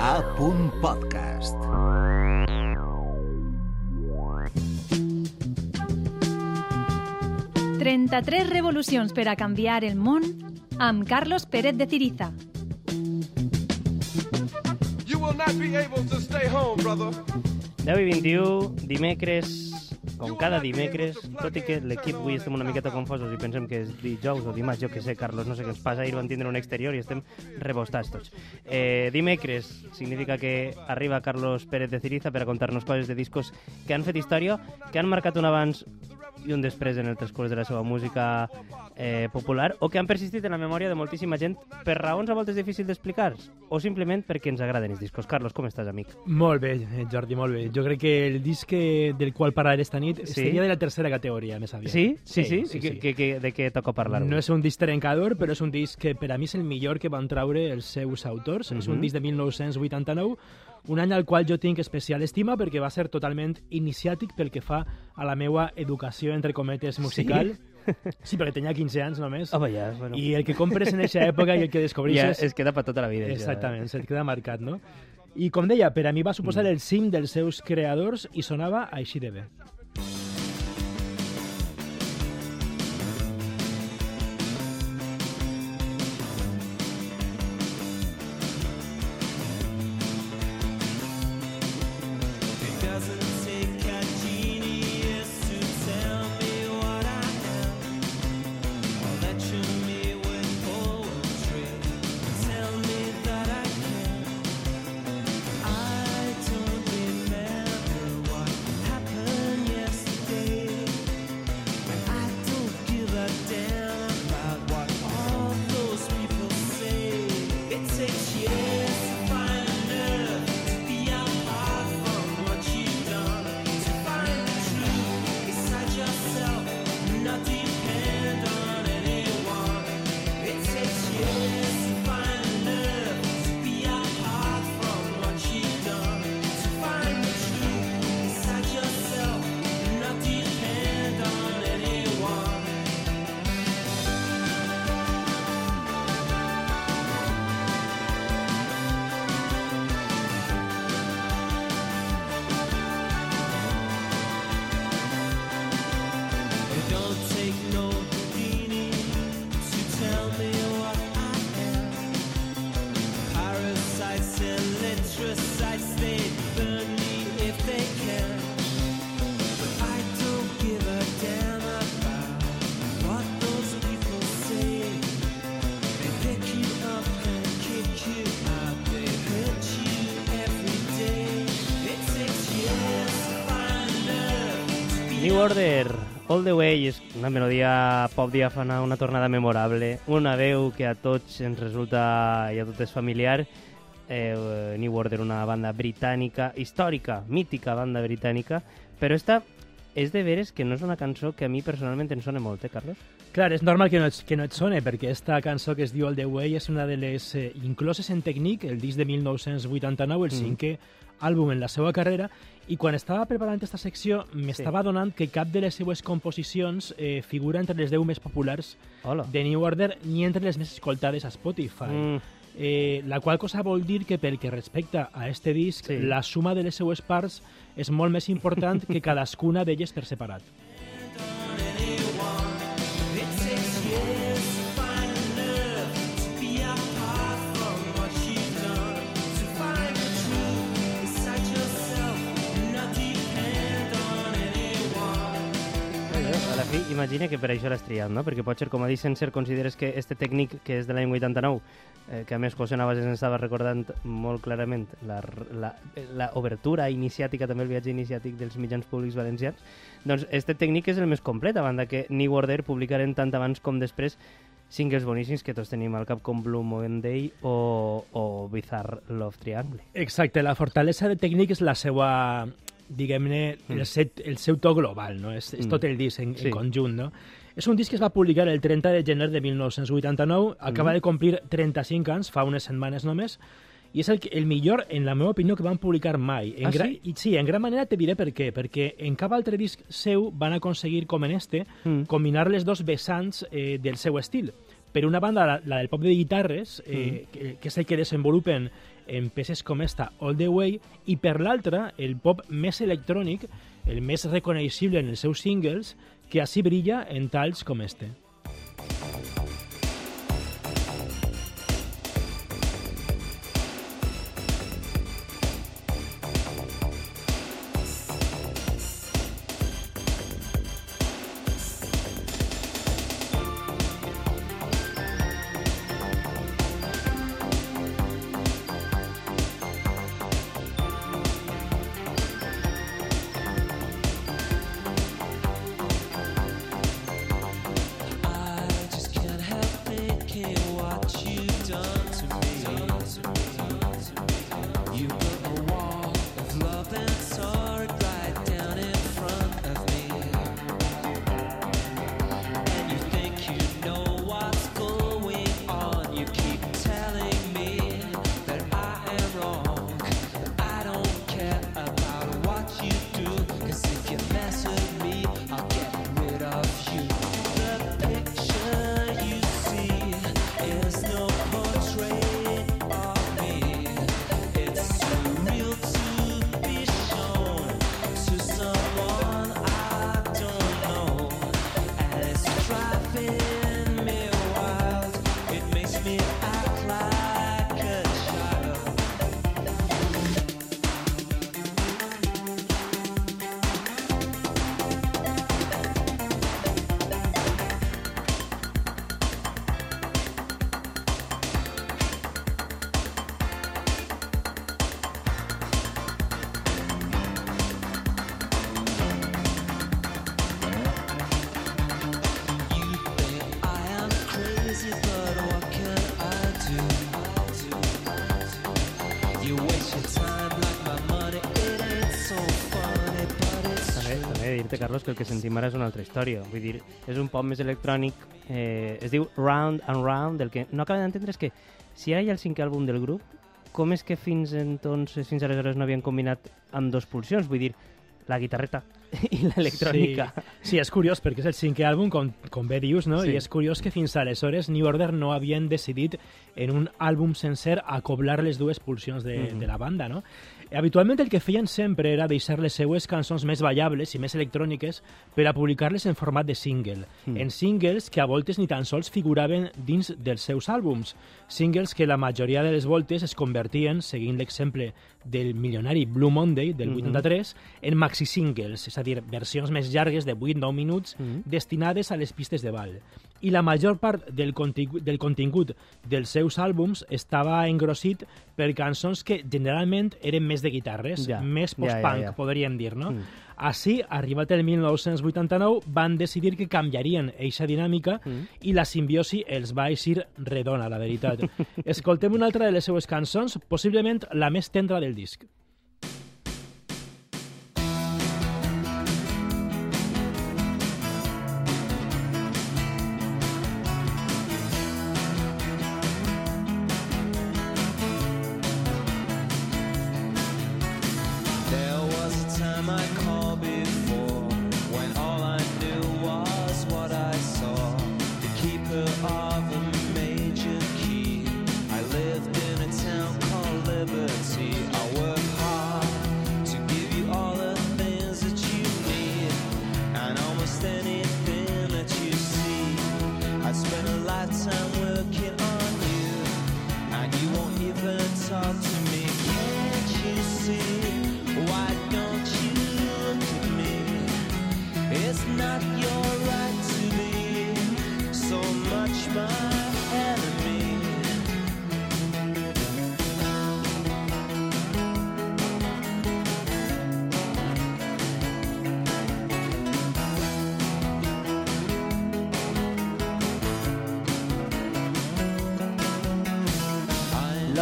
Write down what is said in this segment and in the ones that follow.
A. Podcast. «33 revolucions per a canviar el món» amb Carlos Pérez de Ciriza. You will not be able to stay home, brother. 10 i 21, dimecres, com cada dimecres, tot i que l'equip avui estem una miqueta confosos i pensem que és dijous o dimarts, jo que sé, Carlos, no sé què ens passa, ahir van tindre un exterior i estem rebostats tots. Eh, dimecres significa que arriba Carlos Pérez de Ciriza per a contar-nos coses de discos que han fet història, que han marcat un abans i un després en el transcurs de la seva música eh, popular o que han persistit en la memòria de moltíssima gent per raons a voltes difícils d'explicar o simplement perquè ens agraden els discos. Carlos, com estàs, amic? Molt bé, eh, Jordi, molt bé. Jo crec que el disc del qual parlaré esta nit Sí? seria de la tercera categoria, més aviat. Sí? Sí, sí? sí, que, sí. Que, que, de què toca parlar? No és un disc trencador, però és un disc que per a mi és el millor que van traure els seus autors. És un disc de 1989, un any al qual jo tinc especial estima perquè va ser totalment iniciàtic pel que fa a la meua educació, entre cometes, musical. Sí, perquè tenia 15 anys només. Home, ja, bueno. I el que compres en aquesta època i el que ja descobreixes... es queda per tota la vida. això. Exactament, se't queda marcat, no? I com deia, per a mi va suposar Mm. el cim dels seus creadors i sonava així de bé. Order, All the Way, és una melodia pop diàfana, una tornada memorable, una veu que a tots ens resulta i a tot és familiar. Eh, New Order, una banda britànica, històrica, mítica banda britànica, però esta és de veres que no és una cançó que a mi personalment em sona molt, eh, Carlos? Clar, és normal que no, et, que no et sone, perquè esta cançó que es diu All the Way és una de les eh, incloses en Technique, el disc de 1989, el Mm. cinquè àlbum en la seva carrera, i quan estava preparant aquesta secció m'estava donant que cap de les seues composicions eh, figura entre les 10 més populars Hola. de New Order ni entre les més escoltades a Spotify. Mm, Eh, la qual cosa vol dir que pel que respecta a este disc, Sí. la suma de les seues parts és molt més important que cadascuna d'elles per separat. La fi, imagina que per això l'has triat, no? Perquè potser, com a dit Senser, consideres que este tècnic, que és de l'any 89, eh, que a més José Navas ens estava recordant molt clarament la, la, iniciàtica, també el viatge iniciàtic dels mitjans públics valencians, doncs este tècnic és el més complet, a banda que New Order publicaren tant abans com després singles boníssims que tots tenim al cap com Blue Moon Day o, o Bizarre Love Triangle. Exacte, la fortalesa de Technique és la seva, diguem-ne, Mm. el, set, el seu to global, no? És, és Mm. tot el disc en, Sí. en conjunt, no? És un disc que es va publicar el 30 de gener de 1989, acaba Mm. de complir 35 anys, fa unes setmanes només, i és el, el millor, en la meva opinió, que van publicar mai. En Ah, gra- sí? I sí, en gran manera te diré per què. Perquè en cap altre disc seu van aconseguir, com en este, Mm. combinar les dos vessants eh, del seu estil. Per una banda, la, la del pop de guitarres, eh, que, que és el que desenvolupen en peces com esta, All the Way, i per l'altra, el pop més electrònic, el més reconeixible en els seus singles, que així brilla en talls com este. També, també dir-te, Carlos, que el que sentim ara és una altra història. Vull dir, és un pop més electrònic, eh, es diu Round and Round, el que no acabo d'entendre és que si ara hi ha el cinquè àlbum del grup, com és que fins entonces, fins aleshores no havien combinat amb dos pulsions? Vull dir, la guitarreta i l'electrònica. Sí, sí, és curiós perquè és el cinquè àlbum, com, com bé dius, no? Sí. I és curiós que fins aleshores New Order no havien decidit en un àlbum sencer acoblar les dues pulsions de, de la banda, no? Habitualment el que feien sempre era deixar les seues cançons més ballables i més electròniques per a publicar-les en format de single. Mm. En singles que a voltes ni tan sols figuraven dins dels seus àlbums. Singles que la majoria de les voltes es convertien, seguint l'exemple del milionari Blue Monday del Mhm. 83, en maxi singles, és a dir, versions més llargues de 8-9 minuts Mhm. destinades a les pistes de ball. I la major part del, contingut, del contingut dels seus àlbums estava engrossit per cançons que generalment eren més de guitarres, Ja, més ja, post-punk, ja, ja. podríem dir, no? Mm. Així, arribat el 1989, van decidir que canviarien eixa dinàmica Mm. i la simbiosi els va eixir redona, la veritat. Escoltem una altra de les seues cançons, possiblement la més tendra del disc.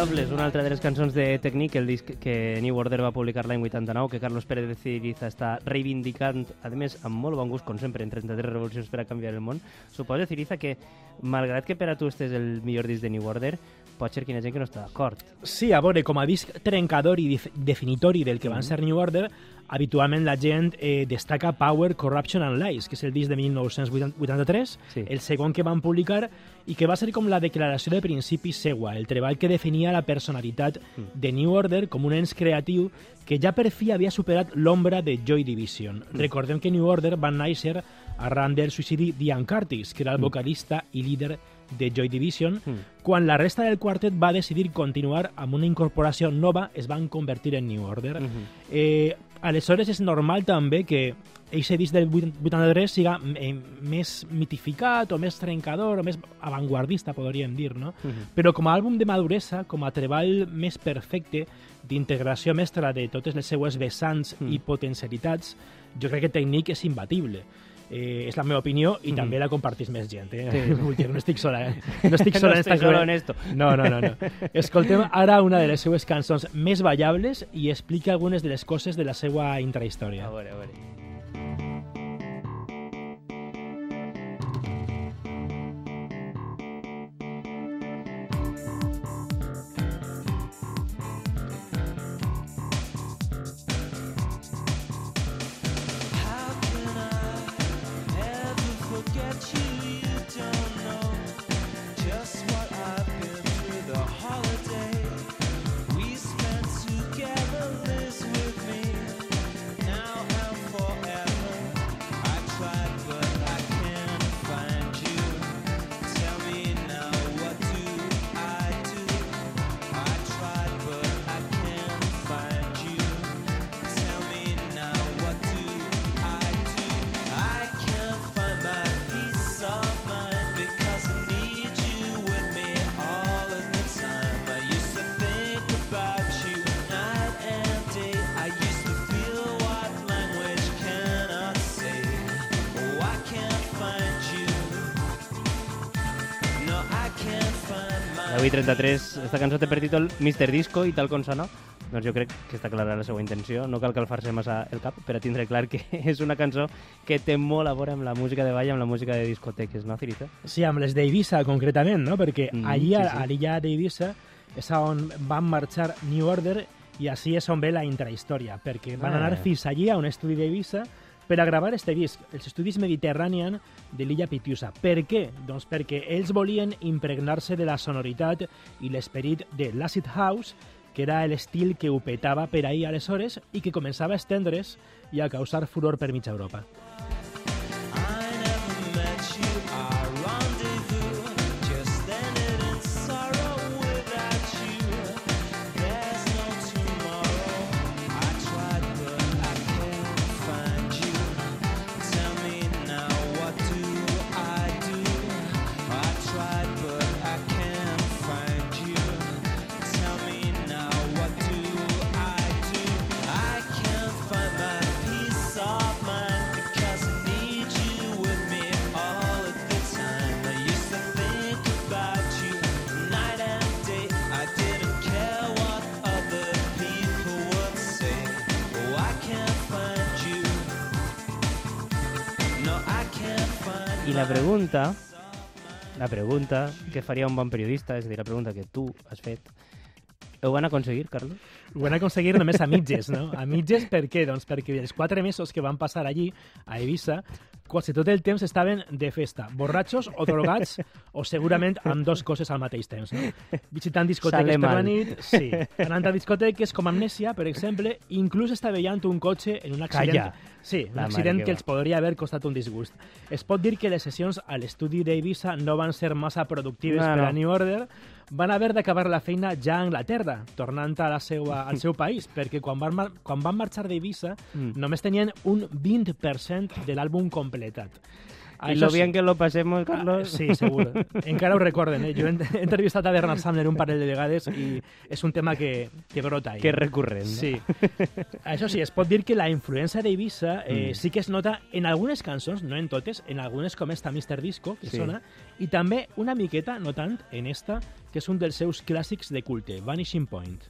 Loveless, una altra de les cançons de Technique, el disc que New Order va publicar l'any 89, que Carlos Pérez de Ciriza està reivindicant, a més, amb molt bon gust, com sempre, en 33 revolucions per a canviar el món. Suposa, Ciriza, que, malgrat que per a tu este és el millor disc de New Order, pot ser que hi ha gent que no està d'acord. Sí, a veure, com a disc trencador i definitori del que van ser New Order, habitualment la gent eh, destaca Power, Corruption and Lies, que és el disc de 1983, Sí. el segon que van publicar i que va ser com la declaració de principi seua, el treball que definia la personalitat de New Order com un ens creatiu que ja per fi havia superat l'ombra de Joy Division. Recordem que New Order van néixer arran del suïcidi d'Ian Curtis, que era el vocalista i líder de Joy Division, quan la resta del quartet va decidir continuar amb una incorporació nova, es van convertir en New Order. eh, aleshores és normal també que eixe disc del 83 siga eh, més mitificat o més trencador o més avantguardista, podríem dir, no? Però com a àlbum de maduresa, com a treball més perfecte d'integració mestra de totes les seues vessants i potencialitats, jo crec que Tècnic és imbatible. Eh, és la meva opinió i també la compartís més gent. Eh? Sí. Vull dir, no estic sola, eh? No estic sola No en estic sola en esto. No, no, no, no. Escoltem ara una de les seues cançons més ballables i explica algunes de les coses de la seva intrahistòria. A veure, a veure. Avui 33, esta cançó té per títol Mr. Disco i tal com sona, doncs jo crec que està clara la seva intenció. No cal calfar-se massa el cap per a tindre clar que és una cançó que té molt a veure amb la música de ball, amb la música de discoteques, no, Cirita? Sí, amb les d'Eivissa, concretament, no? Perquè Mm, allí, sí, a, sí. a l'illa d'Eivissa, és on van marxar New Order i així és on ve la intrahistòria, perquè van Ah. anar fins allí a un estudi d'Eivissa per a gravar este disc, els estudis Mediterranean de l'illa Pitiusa. Per què? Doncs perquè ells volien impregnar-se de la sonoritat i l'esperit de l'Acid House, que era l'estil que ho petava per ahir aleshores i que començava a estendre's i a causar furor per mitja Europa. La pregunta, la pregunta que faria un bon periodista, és a dir, la pregunta que tu has fet, ho van aconseguir, Carlos? Ho van aconseguir només a mitges, no? A mitges per què? Doncs perquè els quatre mesos que van passar allí, a Eivissa, quasi tot el temps estaven de festa, borratxos o drogats, o segurament amb dos coses al mateix temps, no? Visitant discoteques Sale per la nit, sí. Anant a discoteques com Amnesia, per exemple, inclús estavellant un cotxe en un accident... Calla. Sí, un La accident que que els podria haver costat un disgust. Es pot dir que les sessions a l'estudi d'Eivissa no van ser massa productives No, per no. a New Order, van haver d'acabar la feina ja a Anglaterra, tornant a la seua, al seu país, perquè quan van, mar quan van marxar d'Eivissa Mm. només tenien un 20% de l'àlbum completat. I lo bien que lo pasemos, Ah, Carlos. Sí, segur. Encara ho recorden, eh? Jo he he entrevistat a Bernard Sumner un parell de vegades i és un tema que, que brota ahí. Que recurrent. no? Sí. Això sí, es pot dir que la influència d'Eivissa eh, Mm. sí que es nota en algunes cançons, no en totes, en algunes com esta Mr. Disco, que Sí. sona, i també una miqueta, no tant, en esta, que és un dels seus clàssics de culte, Vanishing Point.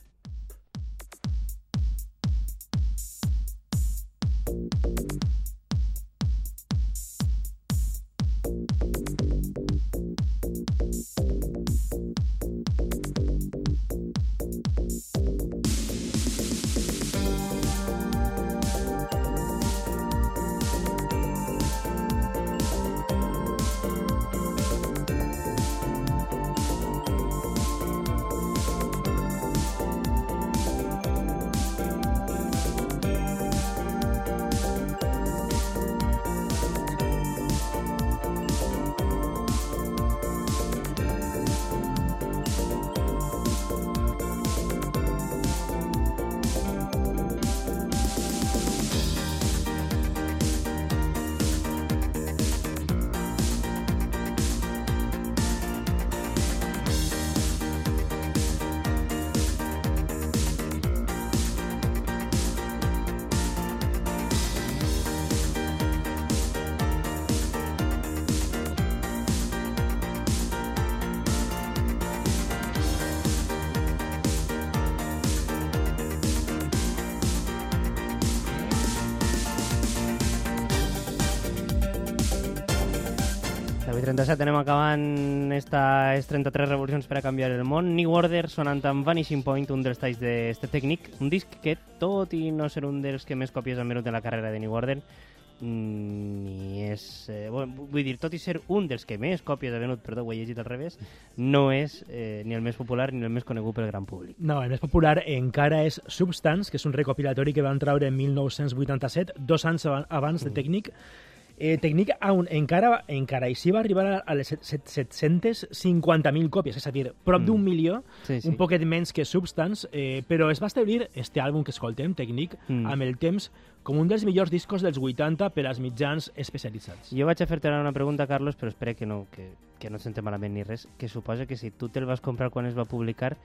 37 anem acabant estas 33 revolucions per a canviar el món. New Order sonant amb Vanishing Point, un dels talls d'este tècnic. Un disc que, tot i no ser un dels que més còpies han venut en la carrera de New Order, mm, ni és... Eh, bueno, vull dir, tot i ser un dels que més còpies ha venut, perdó, ho he llegit al revés, no és eh, ni el més popular ni el més conegut pel gran públic. No, el més popular encara és Substance, que és un recopilatori que van treure en 1987, dos anys aba- abans de Technic. Eh, Technic aún, encara, encara així va arribar a- les set- set- 750.000 còpies, és a dir, prop Mm. d'un milió, Sí, sí. un poquet menys que Substance, eh, però es va establir este àlbum que escoltem, Technic, Mm. amb el temps, com un dels millors discos dels 80 per als mitjans especialitzats. Jo vaig a fer-te una pregunta, Carlos, però espera que no, que, que no et malament ni res, que suposa que si tu te'l vas comprar quan es va publicar,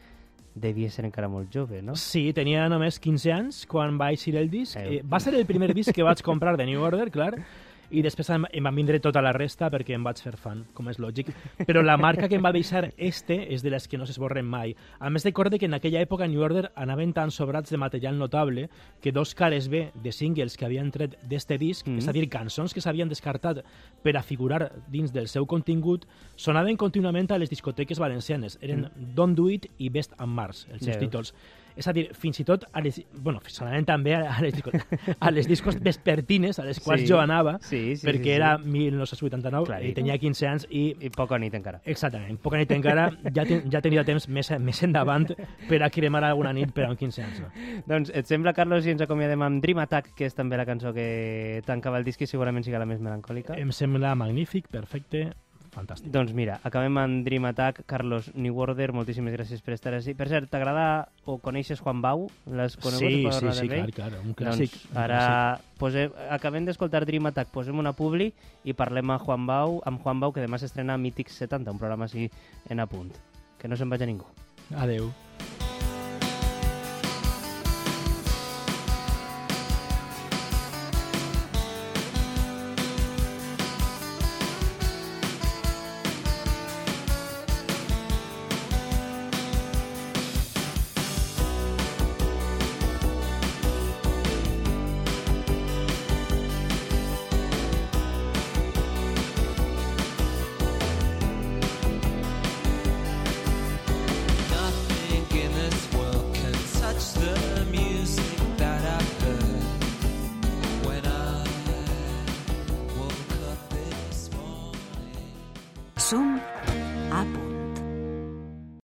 devia ser encara molt jove, no? Sí, tenia només 15 anys quan va eixir el disc. Eh, va ser el primer disc que vaig comprar de New Order, clar, i després em, em van vindre tota la resta perquè em vaig fer fan, com és lògic. Però la marca que em va deixar este és de les que no s'esborren mai. A més, recorde que en aquella època New Order anaven tan sobrats de material notable que dos cares B de singles que havien tret d'este disc, Mhm. és a dir, cançons que s'havien descartat per a figurar dins del seu contingut, sonaven contínuament a les discoteques valencianes. Eren Don't Do It i Best and Mars, els seus Ja veus. títols. És a dir, fins i tot a les, bueno, sonaven també a les, discos, a les discos vespertines a les quals Sí. jo anava, Sí, sí, perquè sí, sí. era 1989, Clar, i tenia 15 anys i I poca nit encara. Exactament, poca nit encara, ja, ten, ja tenia temps més, més endavant per a cremar alguna nit per a un 15 anys. No? Doncs et sembla, Carlos, si ens acomiadem amb Dream Attack, que és també la cançó que tancava el disc i segurament siga la més melancòlica? Em sembla magnífic, perfecte, fantàstic. Doncs mira, acabem amb Dream Attack. Carlos New Order, moltíssimes gràcies per estar així. Per cert, t'agrada o coneixes Juan Bau? L'has conegut? Sí, sí, sí, clar, clar, un clàssic. Doncs un ara posem, acabem d'escoltar Dream Attack, posem una publi i parlem amb Juan Bau, amb Juan Bau que demà s'estrena a Mítics 70, un programa així en apunt. Que no se'n vagi ningú. clàssic. Adeu.